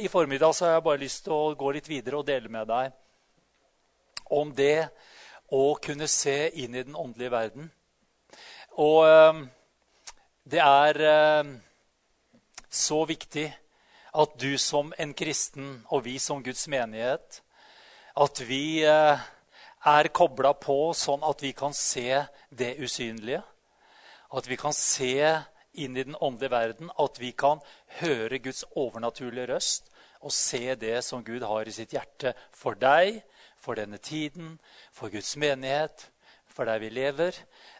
i formiddag så har jeg bare lyst til å gå litt videre og dele med deg om det å kunne se inn i den åndelige verden. Og eh, det er eh, så viktig at du som en kristen og vi som Guds menighet, at vi eh, er kobla på sånn at vi kan se det usynlige. At vi kan se inn i den åndelige verden, at vi kan høre Guds overnaturlige røst og se det som Gud har i sitt hjerte for deg, for denne tiden, for Guds menighet, for der vi lever,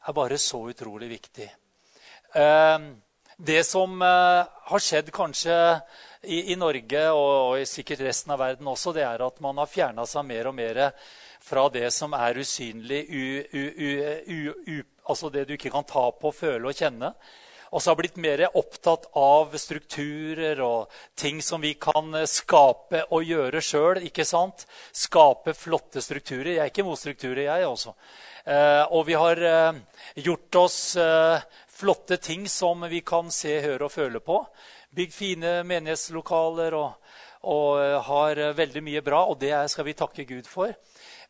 er bare så utrolig viktig. Ehm, det som eh, har skjedd kanskje i, Norge og, og sikkert resten av verden også, det er at man har fjerna seg mer og mer fra det som er usynlig, u, u, u, altså det du ikke kan ta på, føle og kjenne, og så har blitt mer opptatt av strukturer og ting som vi kan eh, skape og gjøre sjøl. Skape flotte strukturer. Jeg er ikke imot strukturer, jeg også. Eh, og vi har eh, gjort oss flotte ting som vi kan se, høre og føle på. Bygd fine menighetslokaler og, og har veldig mye bra, og det skal vi takke Gud for.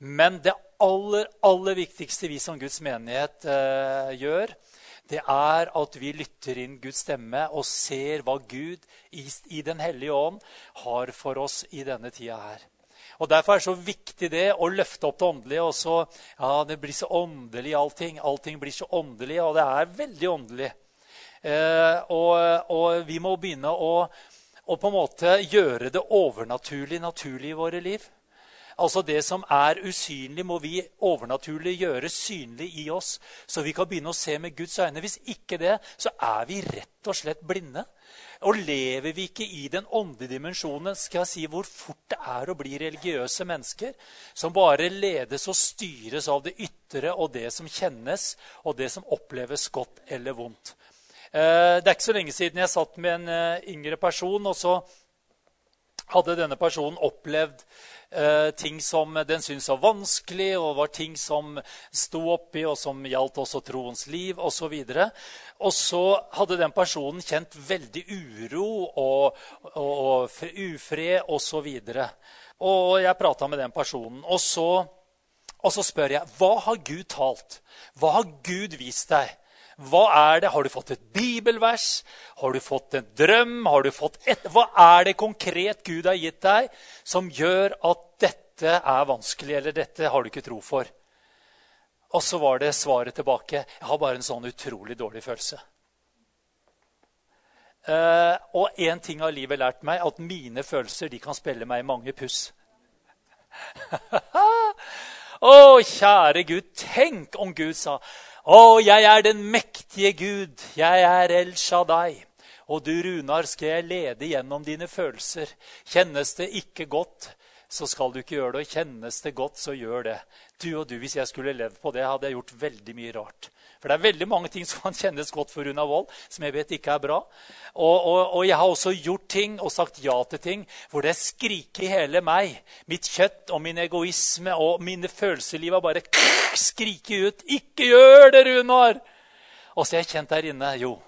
Men det aller, aller viktigste vi som Guds menighet eh, gjør, det er at vi lytter inn Guds stemme og ser hva Gud i, Den hellige ånd har for oss i denne tida her. Og Derfor er det så viktig det å løfte opp det åndelige. og så, ja, Det blir så åndelig, allting. Allting blir så åndelig, og det er veldig åndelig. Eh, og, og, vi må begynne å, å på en måte gjøre det overnaturlig naturlig i våre liv. Altså Det som er usynlig, må vi overnaturlig gjøre synlig i oss, så vi kan begynne å se med Guds øyne. Hvis ikke det, så er vi rett og slett blinde. Og lever vi ikke i den åndelige dimensjonen, skal jeg si hvor fort det er å bli religiøse mennesker som bare ledes og styres av det ytre og det som kjennes, og det som oppleves godt eller vondt. Eh, det er ikke så lenge siden jeg satt med en eh, yngre person, og så hadde denne personen opplevd eh, ting som den syntes var vanskelig, og var ting som sto oppi, og som gjaldt også troens liv osv. Og, og så hadde den personen kjent veldig uro og, og, og ufred osv. Og, og jeg prata med den personen. Og så, og så spør jeg hva har Gud talt. Hva har Gud vist deg? Hva er det? Har du fått et bibelvers? Har du fått en drøm? Har du fått et, hva er det konkret Gud har gitt deg, som gjør at dette er vanskelig, eller dette har du ikke tro for? Og så var det svaret tilbake. Jeg har bare en sånn utrolig dårlig følelse. Uh, og én ting har livet lært meg, at mine følelser de kan spille meg mange puss. Å, kjære Gud, tenk om Gud sa å, jeg er den mektige Gud, jeg er El Shaddai. Og du, Runar, skal jeg lede gjennom dine følelser. Kjennes det ikke godt, så skal du ikke gjøre det. Og kjennes det godt, så gjør det. Du og du, Hvis jeg skulle levd på det, hadde jeg gjort veldig mye rart. For det er veldig mange ting som kan kjennes godt for Runa Wold, som jeg vet ikke er bra. Og, og, og, jeg har også gjort ting og sagt ja til ting hvor det skriker i hele meg. Mitt kjøtt og min egoisme og mine følelsesliv har bare skriket ut. 'Ikke gjør det, Runar!' Og så har jeg kjent der inne jo,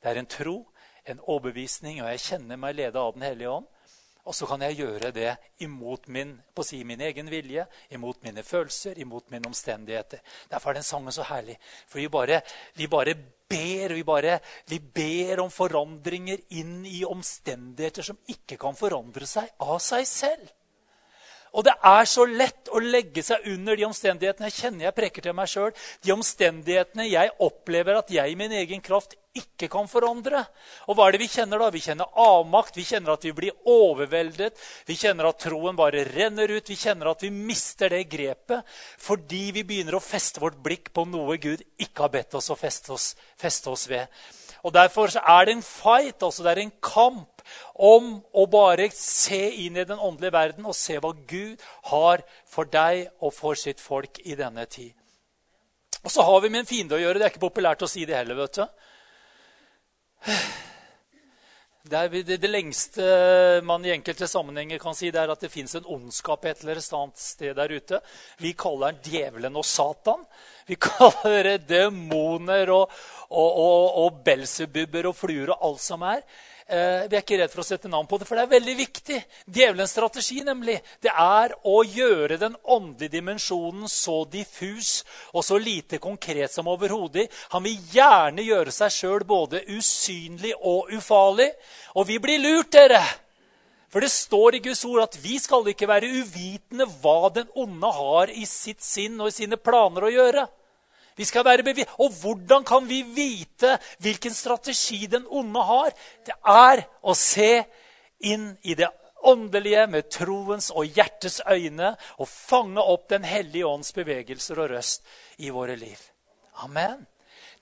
det er en tro, en overbevisning, og jeg kjenner meg ledet av Den hellige ånd. Og så kan jeg gjøre det imot min, på å si min egen vilje, imot mine følelser, imot mine omstendigheter. Derfor er den sangen så herlig. For vi bare, vi bare ber, vi, bare, vi ber om forandringer inn i omstendigheter som ikke kan forandre seg av seg selv. Og det er så lett å legge seg under de omstendighetene jeg kjenner jeg preker til meg sjøl. De omstendighetene jeg opplever at jeg i min egen kraft ikke kan forandre. Og hva er det vi kjenner da? Vi kjenner avmakt, vi kjenner at vi blir overveldet. Vi kjenner at troen bare renner ut. Vi kjenner at vi mister det grepet fordi vi begynner å feste vårt blikk på noe Gud ikke har bedt oss å feste oss, feste oss ved. Og Derfor er det en fight, altså det er en kamp om å bare se inn i den åndelige verden og se hva Gud har for deg og for sitt folk i denne tid. Og så har vi med en fiende å gjøre. Det er ikke populært å si det heller. vet du. Det, det, det, lengste man i enkelte sammenhenger kan si, det er at det fins en ondskap et eller annet sted der ute. Vi kaller den djevelen og Satan. Vi kaller det demoner og, og, og, og belsebubber og fluer og alt som er. Eh, vi er ikke redd for å sette navn på det, for det er veldig viktig. Djevelens strategi nemlig, det er å gjøre den åndelige dimensjonen så diffus og så lite konkret som overhodet. Han vil gjerne gjøre seg sjøl både usynlig og ufarlig. Og vi blir lurt, dere! For det står i Guds ord at vi skal ikke være uvitende hva den onde har i sitt sinn og i sine planer å gjøre. Vi skal være bevisst. Og hvordan kan vi vite hvilken strategi den onde har? Det er å se inn i det åndelige med troens og hjertets øyne og fange opp Den hellige ånds bevegelser og røst i våre liv. Amen.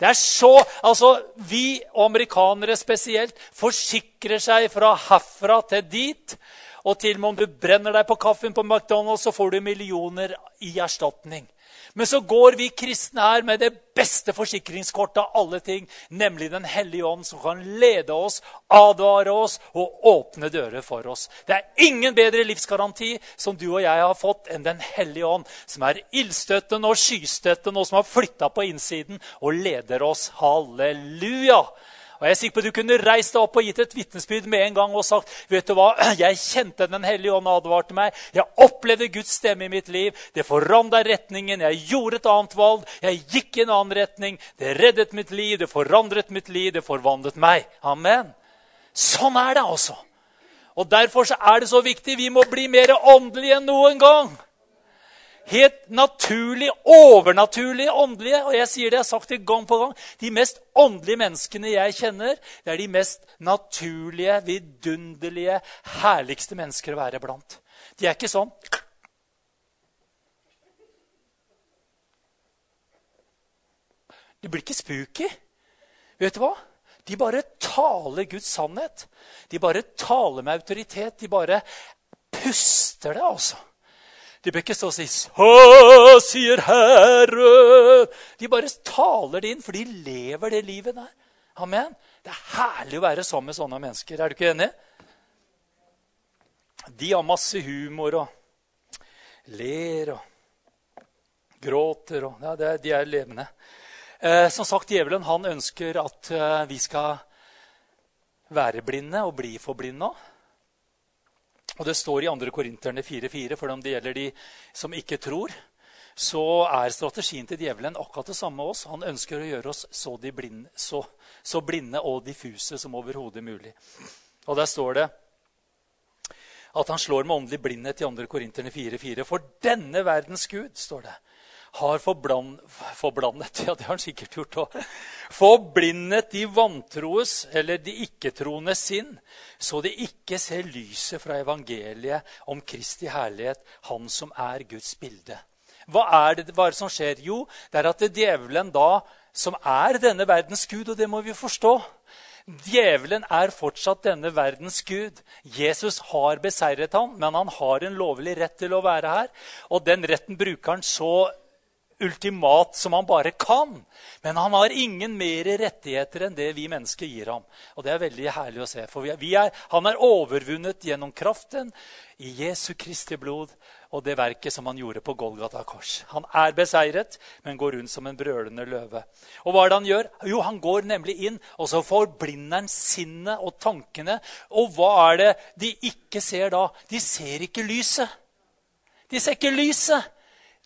Det er så, altså Vi og amerikanere spesielt forsikrer seg fra herfra til dit. Og til og med om du brenner deg på kaffen på McDonald's, så får du millioner i erstatning. Men så går vi kristne her med det beste forsikringskortet av alle ting, nemlig Den hellige ånd, som kan lede oss, advare oss og åpne dører for oss. Det er ingen bedre livsgaranti som du og jeg har fått, enn Den hellige ånd, som er ildstøtten og skystøtten, og som har flytta på innsiden og leder oss. Halleluja! Og Jeg er sikker på at Du kunne reist deg opp og gitt et vitnesbyrd med en gang og sagt vet du hva, jeg kjente Den hellige ånd advarte meg. Jeg opplevde Guds stemme i mitt liv. Det forandra retningen. Jeg gjorde et annet valg. Jeg gikk i en annen retning. Det reddet mitt liv, det forandret mitt liv, det forvandlet meg. Amen. Sånn er det altså. Og Derfor er det så viktig. Vi må bli mer åndelige enn noen gang helt naturlig, overnaturlig åndelige. Og jeg sier det, jeg har sagt det gang på gang. De mest åndelige menneskene jeg kjenner, det er de mest naturlige, vidunderlige, herligste mennesker å være blant. De er ikke sånn De blir ikke spooky. Vet du hva? De bare taler Guds sannhet. De bare taler med autoritet. De bare puster det, altså. De bør ikke stå og si 'Så sier Herre'. De bare taler det inn, for de lever det livet der. Amen. Det er herlig å være sammen med sånne mennesker. Er du ikke enig? De har masse humor og ler og gråter. Og, ja, de er levende. Eh, som sagt, Djevelen han ønsker at eh, vi skal være blinde og bli for blinde. Og Det står i 2. Korinterne 4,4 for om det gjelder de som ikke tror. Så er strategien til djevelen akkurat det samme oss. Han ønsker å gjøre oss så, blinde, så, så blinde og diffuse som overhodet mulig. Og Der står det at han slår med åndelig blindhet i 2. Korinterne 4,4. For denne verdens Gud, står det, har forbland, forblandet Ja, det har han sikkert gjort òg. Forblindet de vantroes eller de ikke-troende sinn, så de ikke ser lyset fra evangeliet om Kristi herlighet, Han som er Guds bilde. Hva er det, hva er det som skjer? Jo, det er at det djevelen da, som er denne verdens gud, og det må vi forstå Djevelen er fortsatt denne verdens gud. Jesus har beseiret ham, men han har en lovlig rett til å være her. Og den retten bruker han så ultimat som han bare kan. Men han har ingen mer rettigheter enn det vi mennesker gir ham. Og det er veldig herlig å se. For er, han er overvunnet gjennom kraften i Jesu Kristi blod og det verket som han gjorde på Golgata kors. Han er beseiret, men går rundt som en brølende løve. Og hva er det han gjør? Jo, Han går nemlig inn, og så forblinder han sinnet og tankene. Og hva er det de ikke ser da? De ser ikke lyset. De ser ikke lyset.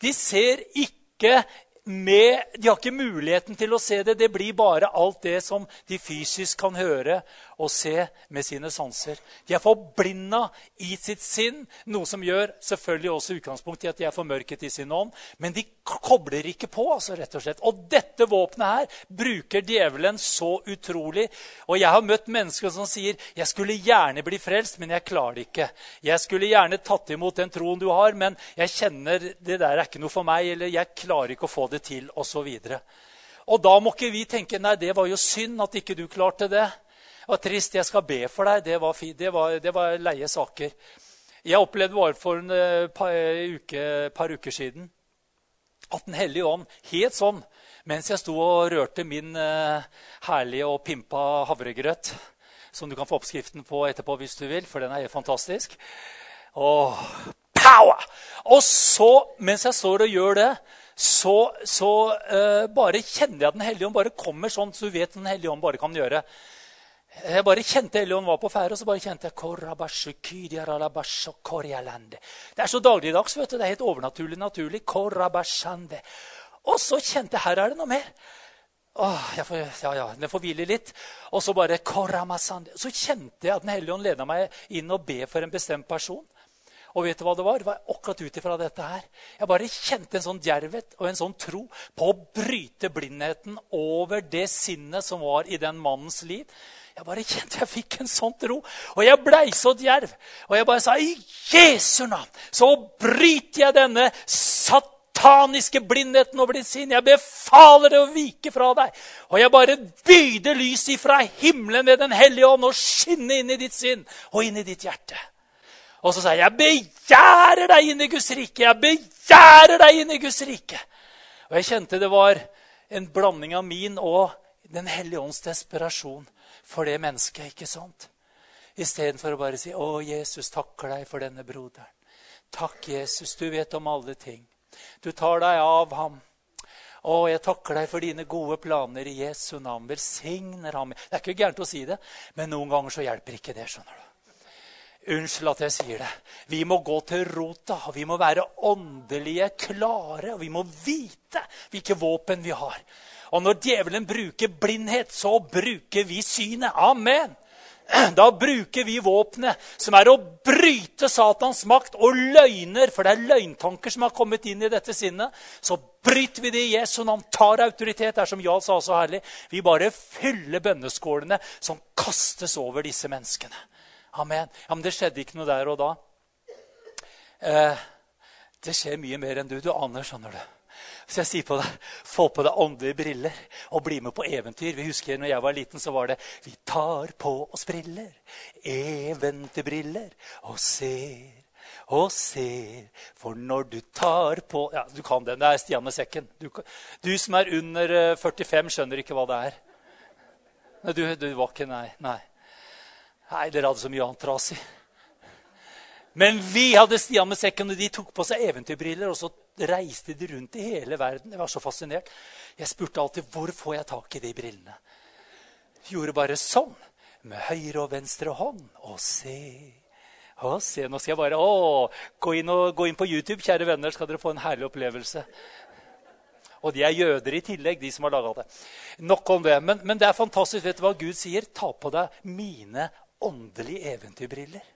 De ser ikke ikke med, de har ikke muligheten til å se det. Det blir bare alt det som de fysisk kan høre og se med sine sanser. De er forblinda i sitt sinn, noe som gjør selvfølgelig også utgangspunkt i at de er formørket i sin ånd. Men de kobler ikke på, altså, rett og slett. Og dette våpenet her bruker djevelen så utrolig. Og jeg har møtt mennesker som sier 'Jeg skulle gjerne bli frelst, men jeg klarer det ikke'. 'Jeg skulle gjerne tatt imot den troen du har, men jeg kjenner det der er ikke noe for meg', eller 'jeg klarer ikke å få det til', osv. Og da må ikke vi tenke 'nei, det var jo synd at ikke du klarte det'. Det var trist. Jeg skal be for deg. Det var, det var, det var leie saker. Jeg opplevde bare for en eh, par, uke, par uker siden at Den hellige ånd helt sånn mens jeg sto og rørte min uh, herlige og pimpa havregrøt, som du kan få oppskriften på etterpå hvis du vil, for den er helt fantastisk. Og, power! og så, mens jeg står og gjør det, så, så uh, bare kjenner jeg Den hellige ånd bare kommer sånn så du vet Den hellige ånd bare kan gjøre. Jeg bare kjente Helligånden var på ferde, og så bare kjente jeg Det er så dagligdags. vet du, Det er helt overnaturlig naturlig. Og så kjente jeg her er det noe mer. Åh, jeg får, ja, ja, Den får hvile litt. Og så bare Så kjente jeg at Den hellige ånd leda meg inn og be for en bestemt person. Og vet du hva det var? Det var akkurat ut ifra dette her. Jeg bare kjente en sånn djervhet og en sånn tro på å bryte blindheten over det sinnet som var i den mannens liv. Jeg bare kjente jeg fikk en sånn tro. Og jeg blei så djerv. Og jeg bare sa i Jesu navn så bryter jeg denne sataniske blindheten over ditt sinn. Jeg befaler det å vike fra deg. Og jeg bare byder lys ifra himmelen ved Den hellige ånd og skinne inn i ditt sinn og inn i ditt hjerte. Og så sa jeg, 'Jeg begjærer deg inn i Guds rike.' Jeg begjærer deg inn i Guds rike. Og jeg kjente det var en blanding av min og Den hellige ånds desperasjon for det mennesket. ikke sant? Istedenfor å bare si 'Å, Jesus, takker deg for denne broderen'. Takk, Jesus, du vet om alle ting. Du tar deg av ham. Å, jeg takker deg for dine gode planer i Jesu navn. Velsigner ham. Det er ikke gærent å si det, men noen ganger så hjelper ikke det. skjønner du. Unnskyld at jeg sier det. Vi må gå til rota. Vi må være åndelige klare. Og vi må vite hvilke våpen vi har. Og når djevelen bruker blindhet, så bruker vi synet. Amen. Da bruker vi våpenet, som er å bryte Satans makt og løgner. For det er løgntanker som har kommet inn i dette sinnet. Så bryter vi det i Jesu navn, tar autoritet. Det er som Jarl sa så herlig. Vi bare fyller bønneskålene som kastes over disse menneskene. Amen. Ja, Men det skjedde ikke noe der og da. Eh, det skjer mye mer enn du. Du aner, skjønner du. Så jeg sier på deg, få på deg åndelige briller og bli med på eventyr. Vi husker når jeg var liten, så var det Vi tar på oss briller, eventyrbriller, og ser og ser. For når du tar på Ja, du kan den. Det er Stian med sekken. Du, du som er under 45, eh, skjønner ikke hva det er. Du, du var ikke Nei. Nei, nei dere hadde så mye annet trasig. Men vi hadde Stian med sekken, og de tok på seg eventyrbriller. Og så reiste de rundt i hele verden. Jeg var så fascinert. Jeg spurte alltid hvor får jeg tak i de brillene. Gjorde bare sånn med høyre og venstre hånd. Og se, og se. Nå skal jeg bare å, gå, inn og, gå inn på YouTube, kjære venner, skal dere få en herlig opplevelse. Og de er jøder i tillegg, de som har laga det. Nok om det. Men, men det er fantastisk. Vet du hva Gud sier? Ta på deg mine åndelige eventyrbriller.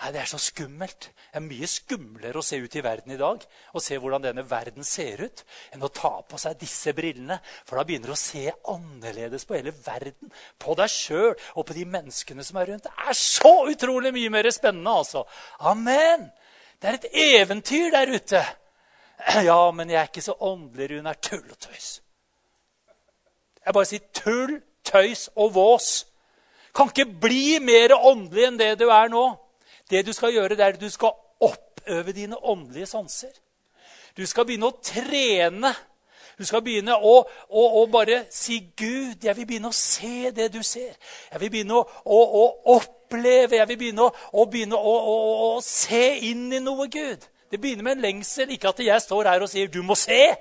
Nei, Det er så skummelt. Det er mye skumlere å se ut i verden i dag og se hvordan denne verden ser ut, enn å ta på seg disse brillene. For da begynner du å se annerledes på hele verden, på deg sjøl og på de menneskene som er rundt. Det er så utrolig mye mer spennende, altså. Amen! Det er et eventyr der ute. Ja, men jeg er ikke så åndelig, Rune. er tull og tøys. Jeg bare sier tull, tøys og vås. Kan ikke bli mer åndelig enn det du er nå. Det du skal gjøre, det er at du skal oppøve dine åndelige sanser. Du skal begynne å trene. Du skal begynne å, å, å, bare si 'Gud, jeg vil begynne å se det du ser'. Jeg vil begynne å, å oppleve, jeg vil begynne, begynne å, se inn i noe, Gud. Det begynner med en lengsel. Ikke at jeg står her og sier 'du må se'.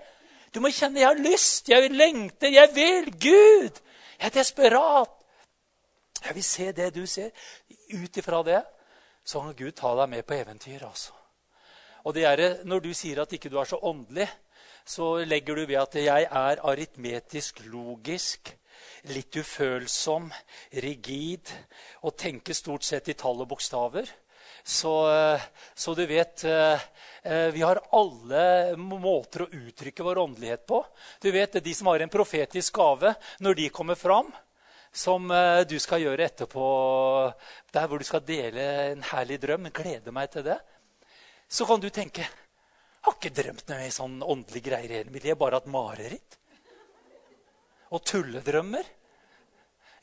Du må kjenne 'jeg har lyst', 'jeg lengter', 'jeg vil'. Gud! Jeg er desperat. Jeg vil se det du ser. Ut ifra det så kan Gud ta deg med på eventyr. altså. Og det er, Når du sier at ikke du er så åndelig, så legger du ved at jeg er aritmetisk logisk, litt ufølsom, rigid og tenker stort sett i tall og bokstaver. Så, så, du vet eh, Vi har alle måter å uttrykke vår åndelighet på. Du vet, De som har en profetisk gave, når de kommer fram, som eh, du skal gjøre etterpå, der hvor du skal dele en herlig drøm. Gleder meg til det. Så kan du tenke jeg har ikke drømt noe sånn åndelige greier i hele mitt liv. Bare hatt mareritt. Og tulledrømmer.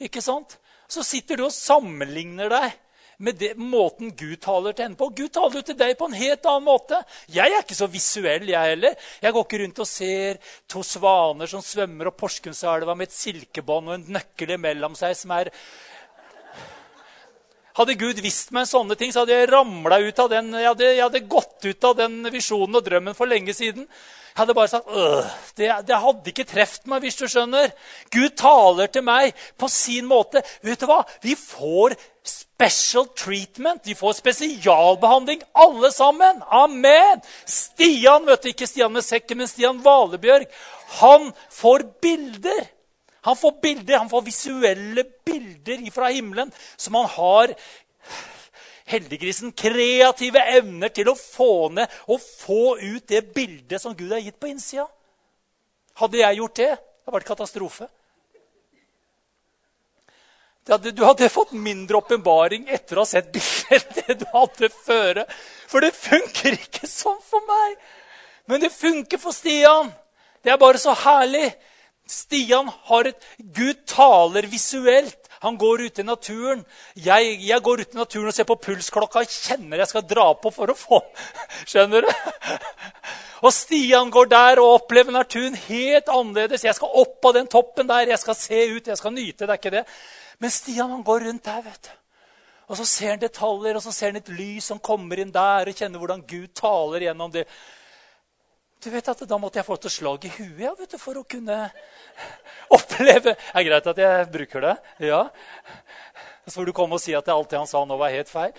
Ikke sant? Så sitter du og sammenligner deg med det, måten Gud taler til henne på. Gud taler jo til deg på en helt annen måte. Jeg er ikke så visuell, jeg heller. Jeg går ikke rundt og ser to svaner som svømmer opp Porsgrunnselva med et silkebånd og en nøkkel imellom seg som er Hadde Gud visst meg sånne ting, så hadde jeg ramla ut av den, jeg hadde, jeg hadde, gått ut av den visjonen og drømmen for lenge siden. Jeg hadde bare sagt det, det, hadde ikke truffet meg, hvis du skjønner. Gud taler til meg på sin måte. Vet du hva? Vi får special treatment. Vi får spesialbehandling, alle sammen. Amen! Stian, vet du, ikke Stian med sekken, men Stian Valebjørg, han får bilder. Han får bilder, han får visuelle bilder fra himmelen som han har heldiggrisen kreative evner til å få ned og få ut det bildet som Gud har gitt på innsida. Hadde jeg gjort det, det hadde vært katastrofe. Du hadde fått mindre åpenbaring etter å ha sett bildet enn det du hadde før. For det funker ikke sånn for meg. Men det funker for Stian. Det er bare så herlig. Stian har et Gud taler visuelt. Han går ut i naturen. Jeg, jeg går ut i naturen og ser på pulsklokka og kjenner jeg skal dra på for å få Skjønner du? Og Stian går der og opplever naturen helt annerledes. Jeg skal opp på den toppen der, jeg skal se ut, jeg skal nyte. det er ikke det. Men Stian han går rundt der. vet du. Og Så ser han detaljer, og så ser han et lys som kommer inn der, og kjenner hvordan Gud taler gjennom det. Du vet at Da måtte jeg få til slag i huet ja, vet du, for å kunne oppleve Det er greit at jeg bruker det. ja. Så får du komme og si at alt det han sa nå, var helt feil.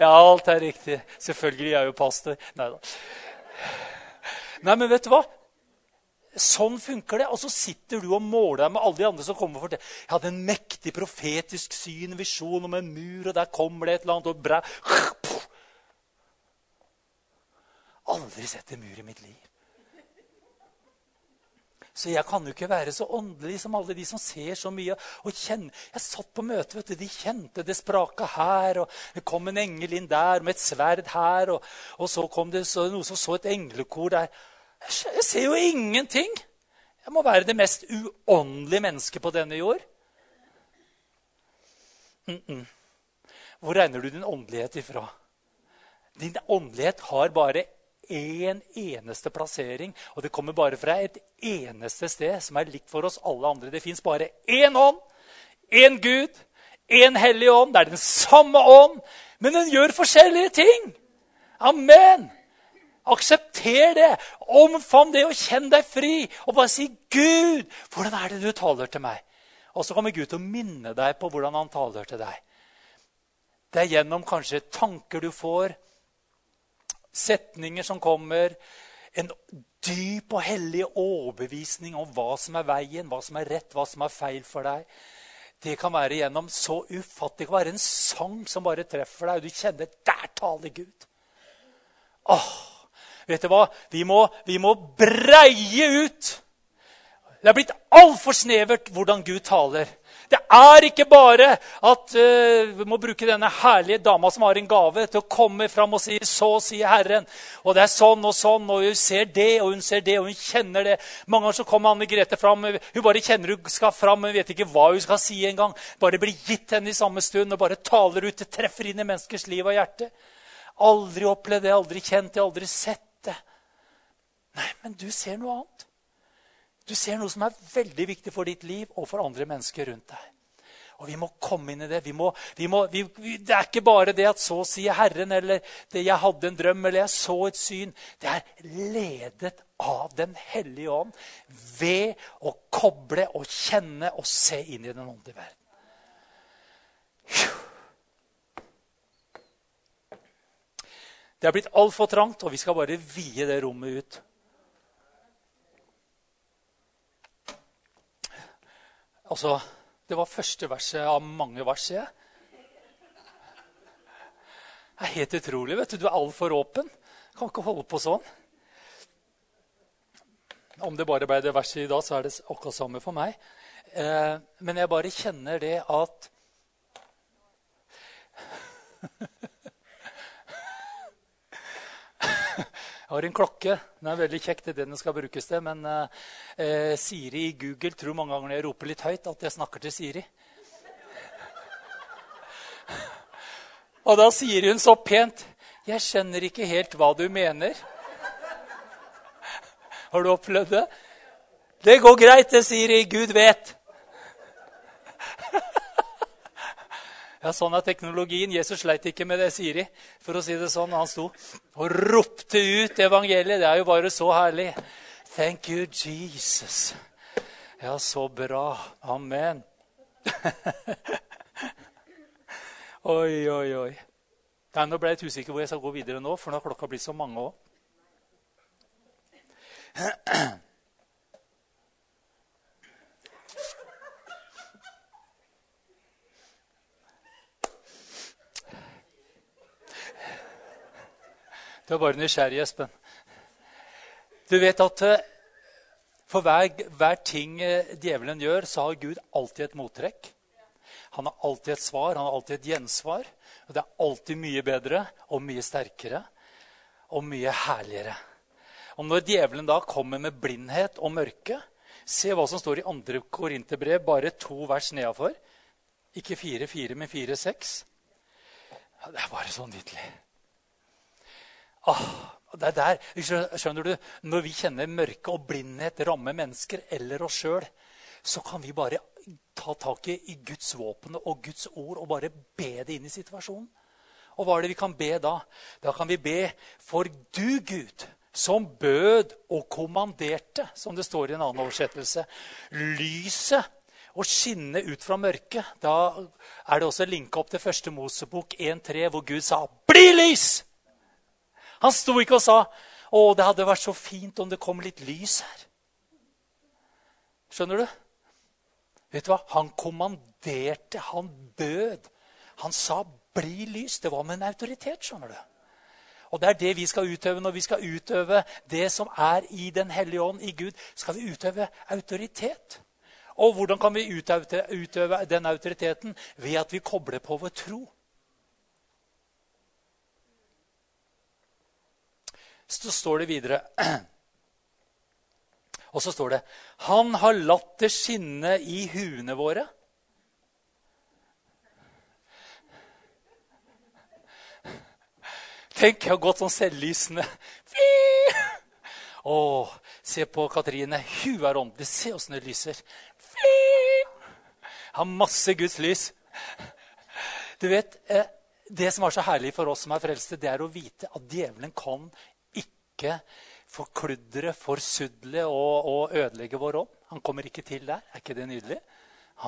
Ja, alt er riktig. Selvfølgelig, jeg er jo pastor. Nei da. Nei, men vet du hva? Sånn funker det. Og så sitter du og måler deg med alle de andre som kommer og forteller. Jeg hadde en mektig profetisk syn, visjon om en mur, og der kommer det et eller annet og bra. Aldri sett en mur i mitt liv. Så jeg kan jo ikke være så åndelig som alle de som ser så mye. og kjenner. Jeg satt på møte, vet du, de kjente det spraka her. og Det kom en engel inn der med et sverd her. Og, og så kom det så, noe som så et englekor der. Jeg ser jo ingenting! Jeg må være det mest uåndelige mennesket på denne jord. Mm -mm. Hvor regner du din åndelighet ifra? Din åndelighet har bare én eneste plassering. Og det kommer bare fra et eneste sted som er likt for oss alle andre. Det fins bare én ånd, én Gud, én hellig ånd. Det er den samme ånd, men den gjør forskjellige ting. Amen. Aksepter det. Omfavn det og kjenn deg fri. Og bare si, 'Gud, hvordan er det du taler til meg?' Og så kommer Gud til å minne deg på hvordan han taler til deg. Det er gjennom kanskje tanker du får, setninger som kommer, en dyp og hellig overbevisning om hva som er veien, hva som er rett, hva som er feil for deg. Det kan være gjennom så ufattelig Det kan være en sang som bare treffer deg, og du kjenner der taler Gud. Åh, vet du hva? Vi må, vi må breie ut. Det er blitt altfor snevert hvordan Gud taler. Det er ikke bare at uh, vi må bruke denne herlige dama som har en gave, til å komme fram og si 'Så sier Herren'. Og det er sånn og sånn, og hun ser det og hun ser det, og hun kjenner det. Mange ganger så kommer Anne Grete fram. Hun bare kjenner hun skal fram, men vet ikke hva hun skal si engang. Bare blir gitt henne i samme stund og bare taler ut. Det treffer inn i menneskers liv og hjerte. Aldri opplevd det, aldri kjent det, aldri sett det. Nei, men du ser noe annet. Du ser noe som er veldig viktig for ditt liv og for andre mennesker rundt deg. Og Vi må komme inn i det. Vi må, vi må, vi, det er ikke bare det at 'så sier Herren', eller det 'jeg hadde en drøm', eller 'jeg så et syn'. Det er ledet av Den hellige ånd ved å koble og kjenne og se inn i den åndelige verden. Det er blitt altfor trangt, og vi skal bare vie det rommet ut. Altså, Det var første verset av mange vers. Jeg. Det er helt utrolig. vet Du Du er altfor åpen. Kan ikke holde på sånn. Om det bare ble det verset i dag, så er det akkurat samme for meg. Eh, men jeg bare kjenner det at Jeg har en klokke. Den er veldig kjekk. er det den skal brukes til. Men eh, Siri i Google tror mange ganger når jeg roper litt høyt, at jeg snakker til Siri. Og da sier hun så pent 'Jeg skjønner ikke helt hva du mener'. Har du opplevd det? Det går greit, det, Siri. Gud vet. Ja, Sånn er teknologien. Jesus sleit ikke med det, Siri. for å si det sånn. Han sto og ropte ut evangeliet. Det er jo bare så herlig. Thank you, Jesus. Ja, så bra. Amen. oi, oi, oi. Nei, nå ble jeg litt usikker hvor jeg skal gå videre nå, for nå har klokka blitt så mange òg. Du er bare nysgjerrig, Espen. Du vet at eh, for hver, hver, ting eh, djevelen gjør, så har Gud alltid et mottrekk. Han har alltid et svar, han har alltid et gjensvar. Og det er alltid mye bedre og mye sterkere og mye herligere. Og når djevelen da kommer med blindhet og mørke Se hva som står i 2. Korinterbrev, bare to vers nedafor. Ikke 4-4, men 4-6. Det er bare så nydelig. Ah, det er der, skjønner du, Når vi kjenner mørke og blindhet ramme mennesker eller oss sjøl, så kan vi bare ta tak i Guds våpen og Guds ord og bare be det inn i situasjonen. Og hva er det vi kan be da? Da kan vi be for du, Gud, som bød og kommanderte, som det står i en annen oversettelse, lyset å skinne ut fra mørket. Da er det også linka opp til første Mosebok 1.3, hvor Gud sa 'Bli lys!' Han sto ikke og sa 'Å, det hadde vært så fint om det kom litt lys her'. Skjønner du? Vet du hva? Han kommanderte, han bød. Han sa 'bli lys'. Det var med en autoritet. skjønner du. Og det er det vi skal utøve når vi skal utøve det som er i Den hellige ånd, i Gud. Skal vi utøve autoritet. Og hvordan kan vi utøve, den autoriteten? Ved at vi kobler på vår tro. Så står det videre Og så står det Han har latt det skinne i huene våre. Tenk, jeg har gått sånn selvlysende. Å, se på Katrine. Hun er åndelig. Se åssen det lyser. Jeg har masse Guds lys. Du vet, eh, Det som er så herlig for oss som er frelste, det er å vite at djevelen kan ikke forkludre, forsudle og, og ødelegge vår ånd. Han kommer ikke til der. Er ikke det nydelig?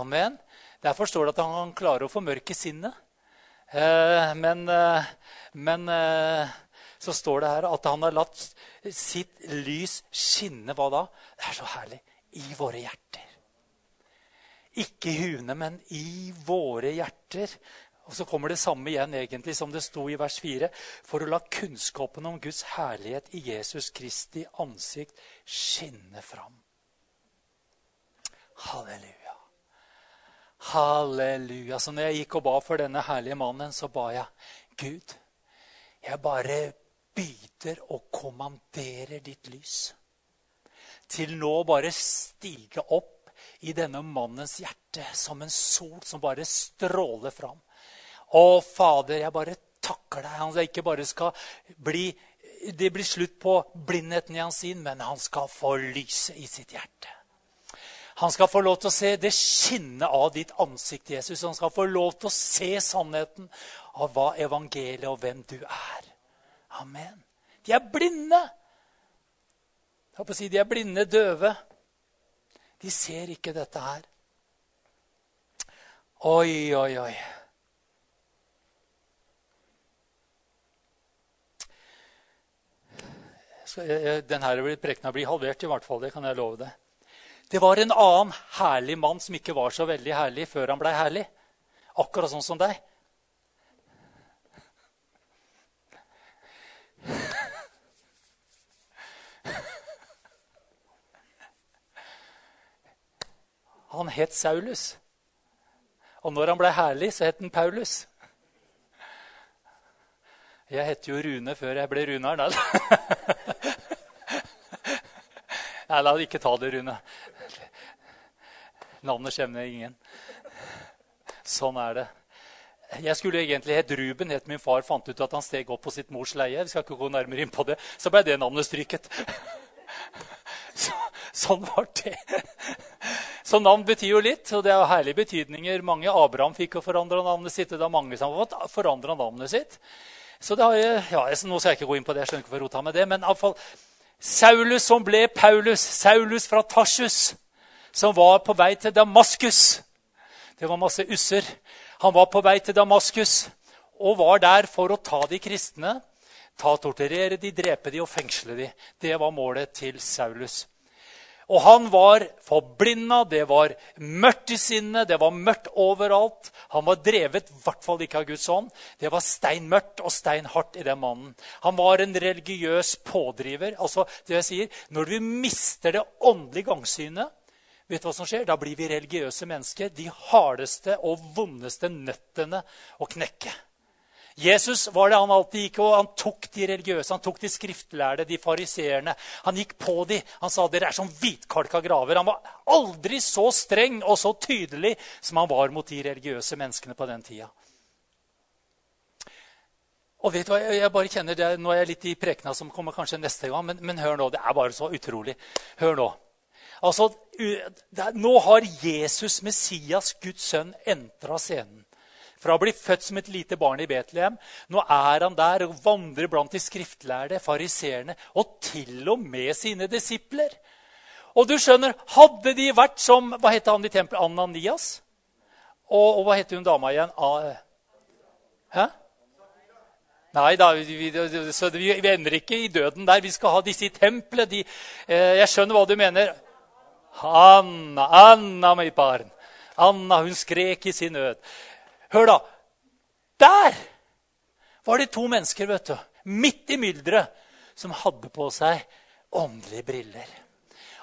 Amen. Derfor står det at han klarer å formørke sinnet. Eh, men, eh, men eh, så står det her at han har latt sitt lys skinne hva da? Det er så herlig. I våre hjerter. Ikke i huene, men i våre hjerter. Og så kommer det samme igjen egentlig som det sto i vers 4. For å la kunnskapen om Guds herlighet i Jesus Kristi ansikt skinne fram. Halleluja. Halleluja. Så når jeg gikk og ba for denne herlige mannen, så ba jeg Gud, jeg bare byder og kommanderer ditt lys. Til nå bare stige opp i denne mannens hjerte som en sol som bare stråler fram. Å, Fader, jeg bare takker deg. Han ikke bare skal bli det blir slutt på blindheten i hans sinn, men han skal få lyse i sitt hjerte. Han skal få lov til å se det skinnet av ditt ansikt, Jesus. Han skal få lov til å se sannheten av hva evangeliet og hvem du er. Amen. De er blinde. Jeg holdt å si de er blinde, døve. De ser ikke dette her. Oi, oi, oi. Denne prekena blir halvert, i hvert fall. Det kan jeg love deg. Det var en annen herlig mann som ikke var så veldig herlig før han blei herlig. Akkurat sånn som deg. Han het Saulus. Og når han blei herlig, så het han Paulus. Jeg het jo Rune før jeg ble Runar. Nei, la ikke ta det, Rune. Navnet skjemmer ingen. Sånn er det. Jeg skulle egentlig hett Ruben, helt min far fant ut at han steg opp på sitt mors leie. Vi skal ikke gå nærmere inn på det. Så ble det navnet stryket. Så, sånn var det. Så navn betyr jo litt, og det er herlige betydninger. Mange Abraham fikk å forandre navnet sitt, og det er mange som har fått navnet sitt. Så det har, jeg, ja, Nå skal jeg ikke gå inn på det, jeg skjønner ikke hvorfor hun tar med det, men i alle fall, Saulus som ble Paulus, Saulus fra Tarsus, som var på vei til Damaskus. Det var masse usser. Han var på vei til Damaskus og var der for å ta de kristne. Ta, Torturere de, drepe de og fengsle de. Det var målet til Saulus. Og han var forblinda, det var mørkt i sinnet, det var mørkt overalt. Han var drevet i hvert fall ikke av Guds ånd. Det var steinmørkt og steinhardt i den mannen. Han var en religiøs pådriver. Altså, det jeg sier, Når vi mister det åndelige gangsynet, vet du hva som skjer? Da blir vi religiøse mennesker. De hardeste og vondeste nøttene å knekke. Jesus var det han alltid gikk, og han tok de religiøse, han tok de skriftlærde, de fariseerne. Han gikk på de. Han sa dere er som hvitkalka graver. Han var aldri så streng og så tydelig som han var mot de religiøse menneskene på den tida. Og vet du hva, jeg bare kjenner det, Nå er jeg litt i prekena som kommer kanskje neste gang, men, men hør nå. Det er bare så utrolig. Hør nå. Altså, Nå har Jesus, Messias, Guds sønn, entra scenen. Fra å bli født som et lite barn i Betlehem. Nå er han der og vandrer blant de skriftlærde, fariseerne og til og med sine disipler. Og du skjønner, Hadde de vært som hva het han i tempelet? Ananias? Og, og hva heter hun dama igjen? Hæ? Nei da, vi, så vi, vi ender ikke i døden der. Vi skal ha disse i tempelet. De, eh, jeg skjønner hva du mener. Anna, Anna, mitt barn. Anna, hun skrek i sin nød. Hør, da. Der var det to mennesker vet du, midt i mylderet som hadde på seg åndelige briller.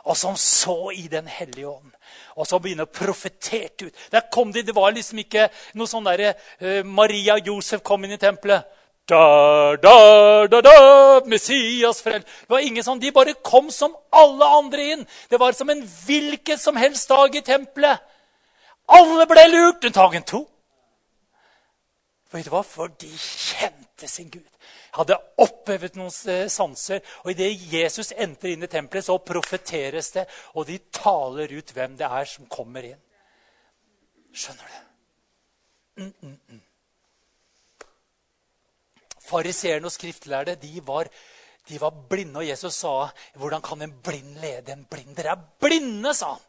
Og som så i Den hellige ånd. Og som begynner å profetere ut. Der kom de, Det var liksom ikke noe sånn derre uh, Maria og Josef kom inn i tempelet. Da, da, da, da, Messias frel. Det var ingen sånn, De bare kom som alle andre inn. Det var som en hvilken som helst dag i tempelet. Alle ble lurt, unntagen to. Vet du hva? For de kjente sin Gud. Hadde opphevet noen eh, sanser. Og idet Jesus entrer inn i tempelet, så profeteres det, og de taler ut hvem det er som kommer inn. Skjønner du? Mm, mm, mm. Fariseerne og skriftlærde de var, de var blinde, og Jesus sa, 'Hvordan kan en blind lede en blind?' Dere er blinde, sa han.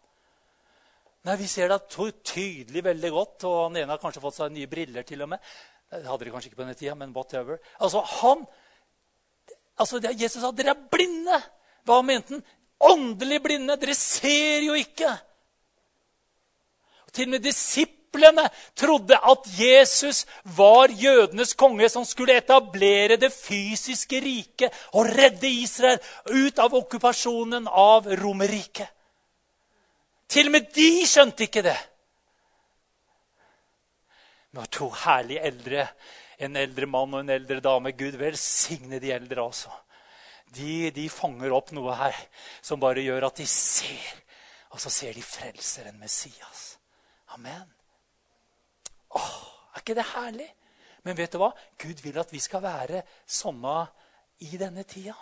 Nei, Vi ser det tydelig veldig godt, og han ene har kanskje fått seg nye briller. til og med. Det hadde de kanskje ikke på denne tida, men whatever. Altså, han, altså Jesus sa dere er blinde. Hva mente han? Åndelig blinde. Dere ser jo ikke. Og til og med disiplene trodde at Jesus var jødenes konge som skulle etablere det fysiske riket og redde Israel ut av okkupasjonen av Romerriket. Til og med de skjønte ikke det. Var to herlige eldre. En eldre mann og en eldre dame. Gud velsigne de eldre, altså. De, de, fanger opp noe her som bare gjør at de ser. Og så ser de frelseren Messias. Amen. Åh, er ikke det herlig? Men vet du hva? Gud vil at vi skal være sånne i denne tida.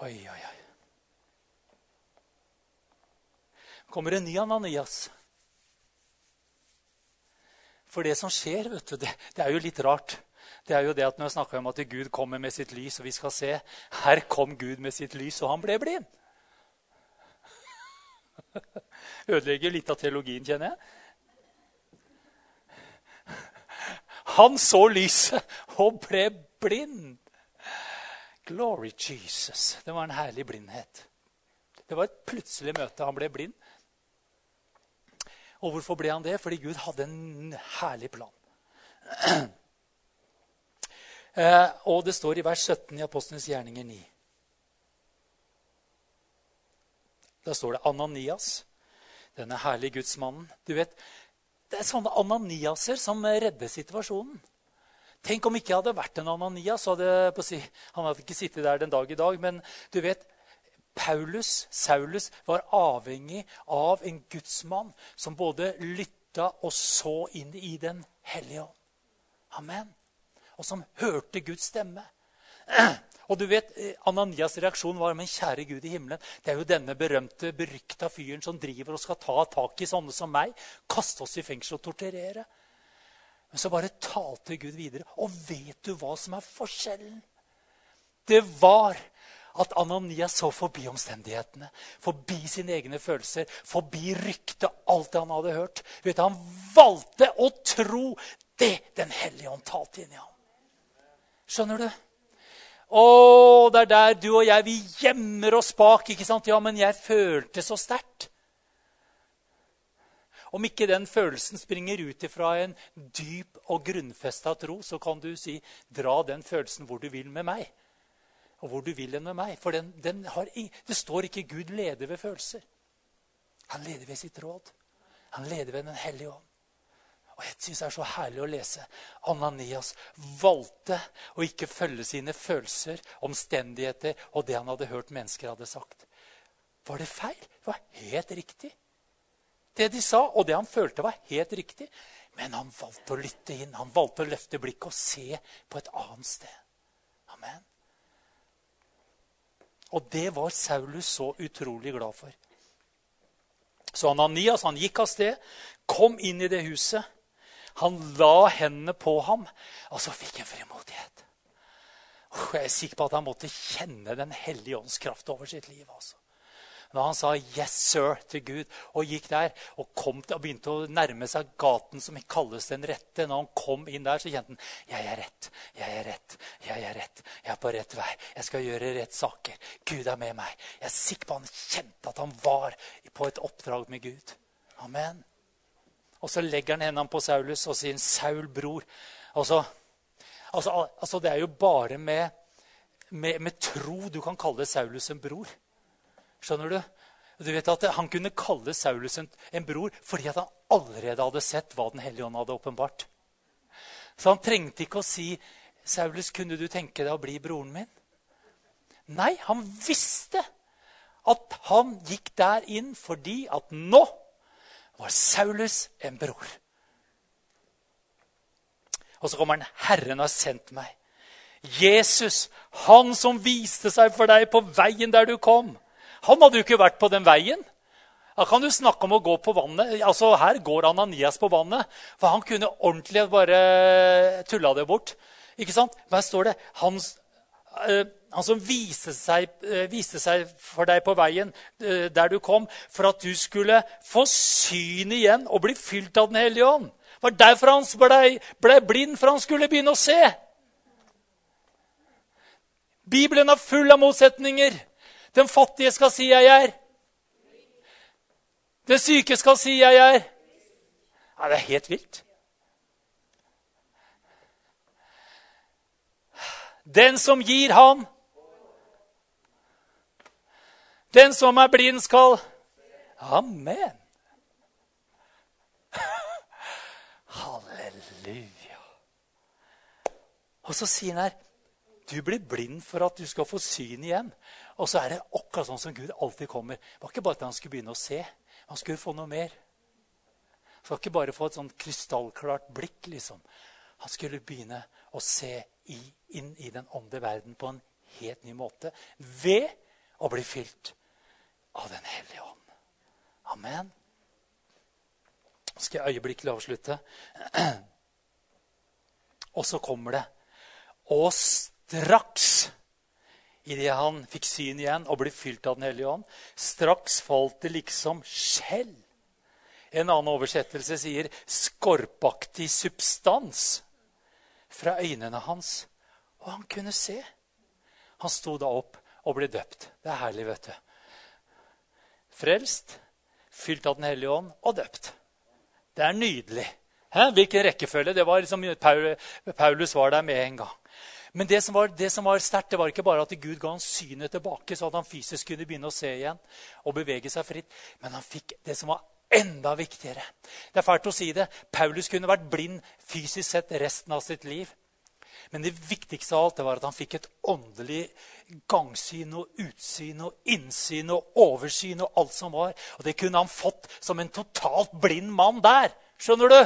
Oi, oi, oi. Kommer en ny Ananias. For det som skjer, vet du, det, det, er jo litt rart. Det er jo det at Når jeg snakker om at Gud kommer med sitt lys, og vi skal se Her kom Gud med sitt lys, og han ble blind. Ødelegger litt av teologien, kjenner jeg. Han så lyset og ble blind. Glory Jesus. Det var en herlig blindhet. Det var et plutselig møte. Han ble blind. Og hvorfor ble han det? Fordi Gud hadde en herlig plan. Eh, og det står i vers 17 i Apostlenes gjerninger 9. Da står det Ananias, denne herlige gudsmannen. Du vet, Det er sånne Ananiaser som redder situasjonen. Tenk om ikke jeg hadde vært en Ananias. Hadde, han hadde ikke sittet der den dag i dag. Men du vet, Paulus, Saulus var avhengig av en gudsmann som både lytta og så inn i Den hellige ånd. Amen. Og som hørte Guds stemme. Og du vet, eh, Ananias' reaksjon var men kjære Gud i himmelen. Det er jo denne berømte, berykta fyren som driver og skal ta tak i sånne som meg. Kaste oss i fengsel og torturere. Men så bare talte Gud videre. Og vet du hva som er forskjellen? Det var at Ananias så forbi omstendighetene, forbi sine egne følelser, forbi ryktet, alt det han hadde hørt. Vet du, Han valgte å tro det Den hellige ånd talte inn i ham. Skjønner du? Å, det er der du og jeg vi gjemmer oss bak. ikke sant? Ja, men jeg følte så sterkt. Om ikke den følelsen springer ut ifra en dyp og grunnfesta tro, så kan du si 'dra den følelsen hvor du vil med meg'. Og hvor du vil den med meg. For den, den det står ikke 'Gud leder ved følelser'. Han leder ved sitt råd. Han leder ved Den hellige ånd. Og jeg syns det er så herlig å lese. Ananias valgte å ikke følge sine følelser, omstendigheter og det han hadde hørt mennesker hadde sagt. Var det feil? Det var helt riktig. Det de sa, og det han følte, var helt riktig. Men han valgte å lytte inn. Han valgte å løfte blikket og se på et annet sted. Amen. Og det var Saulus så utrolig glad for. Så Ananias han gikk av sted, kom inn i det huset. Han la hendene på ham, og så fikk han frimodighet. Jeg er sikker på at han måtte kjenne Den hellige ånds kraft over sitt liv. altså. Når han sa 'yes, sir' til Gud og gikk der og, til, og begynte å nærme seg gaten som kalles den rette Når han kom inn der, så kjente han 'Jeg er rett, jeg er rett, jeg er rett. Jeg er på rett vei. Jeg skal gjøre rett saker. Gud er med meg.' Jeg er sikker på han kjente at han var på et oppdrag med Gud. Amen. Og så legger han hendene på Saulus og sier 'Saul, bror'. Altså, altså, altså Det er jo bare med, med, med, tro du kan kalle Saulus en bror. Skjønner du? Du vet at Han kunne kalle Saulus en, en bror fordi han allerede hadde sett hva Den hellige ånd hadde åpenbart. Så han trengte ikke å si 'Saulus, kunne du tenke deg å bli broren min?' Nei, han visste at han gikk der inn fordi at nå var Saulus en bror. Og så kommer han. 'Herren har sendt meg.' Jesus, han som viste seg for deg på veien der du kom. Han hadde jo ikke vært på den veien. Da kan du snakke om å gå på vannet. Altså, Her går Ananias på vannet. For han kunne ordentlig bare tulla det bort. Ikke sant? Men her står det han, øh, han som viste seg, øh, viste seg, for deg på veien øh, der du kom, for at du skulle få syn igjen og bli fylt av Den hellige ånd. Det var derfor han ble, ble blind, for han skulle begynne å se. Bibelen er full av motsetninger. Den fattige skal si 'jeg er'. Den syke skal si 'jeg er'. Ja, det er helt vilt. Den som gir, han. Den som er blind, skal Amen. Halleluja. Og så sier han her du blir blind for at du skal få syn igjen. Og så er det akkurat sånn som Gud alltid kommer. Det var ikke bare at han skulle begynne å se. Han skulle få noe mer. Han skal ikke bare få et sånn krystallklart blikk. liksom. Han skulle begynne å se i, inn i den åndelige verden på en helt ny måte ved å bli fylt av Den hellige ånd. Amen. Nå skal jeg øyeblikkelig avslutte. Og så kommer det. Og straks idet han fikk syn igjen og ble fylt av Den hellige ånd, straks falt det liksom skjell. En annen oversettelse sier 'skorpaktig substans' fra øynene hans. Og han kunne se. Han sto da opp og ble døpt. Det er herlig, vet du. Frelst, fylt av Den hellige ånd og døpt. Det er nydelig. Hæ? Hvilken rekkefølge? Det var liksom, Paulus var der med en gang. Men det som var, var sterkt, det var ikke bare at Gud ga han synet tilbake, så at han fysisk kunne begynne å se igjen og bevege seg fritt. Men han fikk det som var enda viktigere. Det er fælt å si det. Paulus kunne vært blind fysisk sett resten av sitt liv. Men det viktigste av alt det var at han fikk et åndelig gangsyn og utsyn og innsyn og oversyn og alt som var. Og det kunne han fått som en totalt blind mann der. Skjønner du?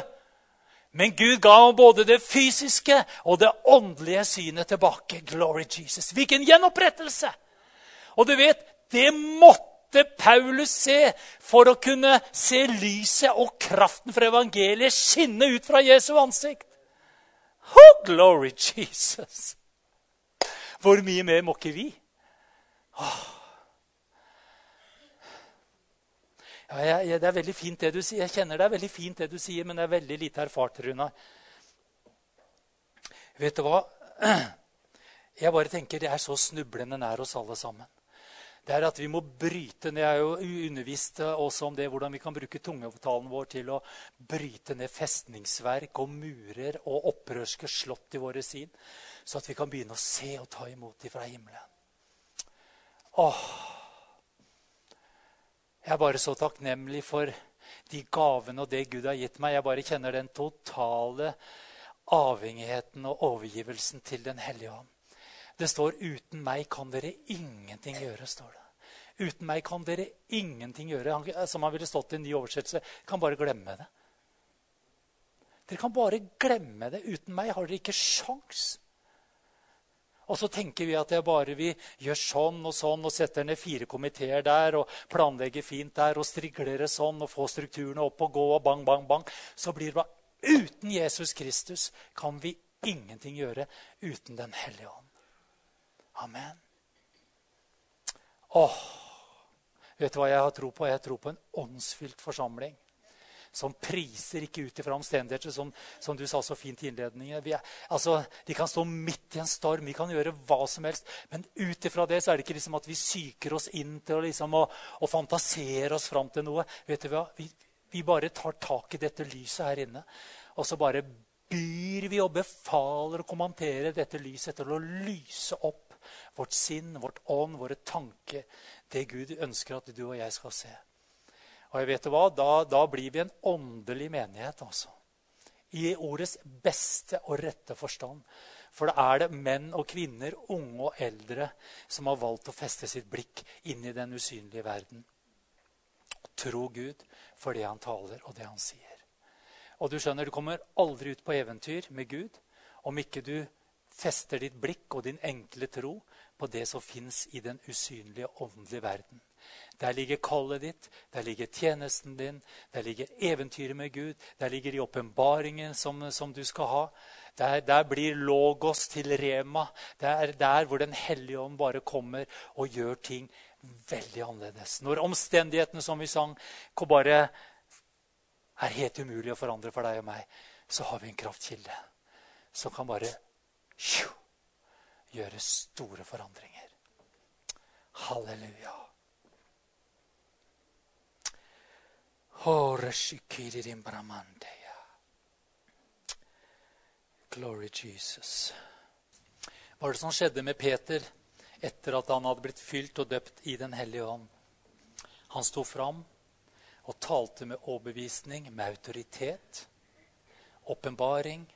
Men Gud ga ham både det fysiske og det åndelige synet tilbake. Glory Jesus. Hvilken gjenopprettelse! Og du vet, det måtte Paulus se for å kunne se lyset og kraften fra evangeliet skinne ut fra Jesu ansikt. Oh, glory Jesus! Hvor mye mer må ikke vi? Oh. Ja, jeg, jeg, det er veldig fint det du sier. Jeg kjenner det er veldig fint det du sier, men det er veldig lite erfart, Runa. Vet du hva? Jeg bare tenker det er så snublende nær oss alle sammen. Det er at vi må bryte ned Jeg er jo undervist også om det, hvordan vi kan bruke tungetalen vår til å bryte ned festningsverk og murer og opprørske slott i våre sin, så at vi kan begynne å se og ta imot dem fra himmelen. Åh, jeg er bare så takknemlig for de gavene og det Gud har gitt meg. Jeg bare kjenner den totale avhengigheten og overgivelsen til Den hellige ånd. Det står 'uten meg kan dere ingenting gjøre'. står det. Uten meg kan dere ingenting gjøre. Som han ville stått i en ny oversettelse. Kan bare glemme det. Dere kan bare glemme det. Uten meg har dere ikke sjans. Og så tenker vi at det er bare vi gjør sånn og sånn og setter ned fire komiteer der og planlegger fint der og strigler det sånn og får strukturene opp og gå og bang, bang, bang. Så blir det bare Uten Jesus Kristus kan vi ingenting gjøre uten Den hellige ånd. Amen. Åh, vet du hva jeg har tro på? Jeg tror på en åndsfylt forsamling som priser ikke ut ifra omstendigheter, som, som, du sa så fint i innledningen. Er, altså, de kan stå midt i en storm, vi kan gjøre hva som helst. Men ut ifra det så er det ikke liksom at vi psyker oss inn til å, liksom, og, og fantasere oss fram til noe. Vet du hva? Vi, vi bare tar tak i dette lyset her inne. Og så bare byr vi og befaler og kommenterer dette lyset til å lyse opp vårt sinn, vårt ånd, våre tanker. Det Gud ønsker at du og jeg skal se. Og jeg vet hva, da, da blir vi en åndelig menighet, altså. I ordets beste og rette forstand. For da er det menn og kvinner, unge og eldre, som har valgt å feste sitt blikk inn i den usynlige verden. Tro Gud for det han taler, og det han sier. Og du skjønner, du kommer aldri ut på eventyr med Gud om ikke du fester ditt blikk og din enkle tro på det som fins i den usynlige, åndelige verden. Der ligger kallet ditt, der ligger tjenesten din, der ligger eventyret med Gud, der ligger de åpenbaringen som, som, du skal ha. Der, der, blir logos til rema. Det er der hvor Den hellige ånd bare kommer og gjør ting veldig annerledes. Når omstendighetene som vi sang, bare er helt umulig å forandre for deg og meg, så har vi en kraftkilde som kan bare gjøre store forandringer. Halleluja. Glory Jesus. Hva var det som skjedde med Peter etter at han hadde blitt fylt og døpt i Den hellige ånd? Han sto fram og talte med overbevisning, med autoritet, åpenbaring,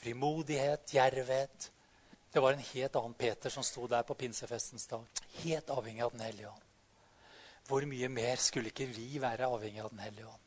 frimodighet, djervhet. Det var en helt annen Peter som sto der på pinsefestens dag. Helt avhengig av Den hellige ånd. Hvor mye mer skulle ikke vi være avhengig av Den hellige ånd?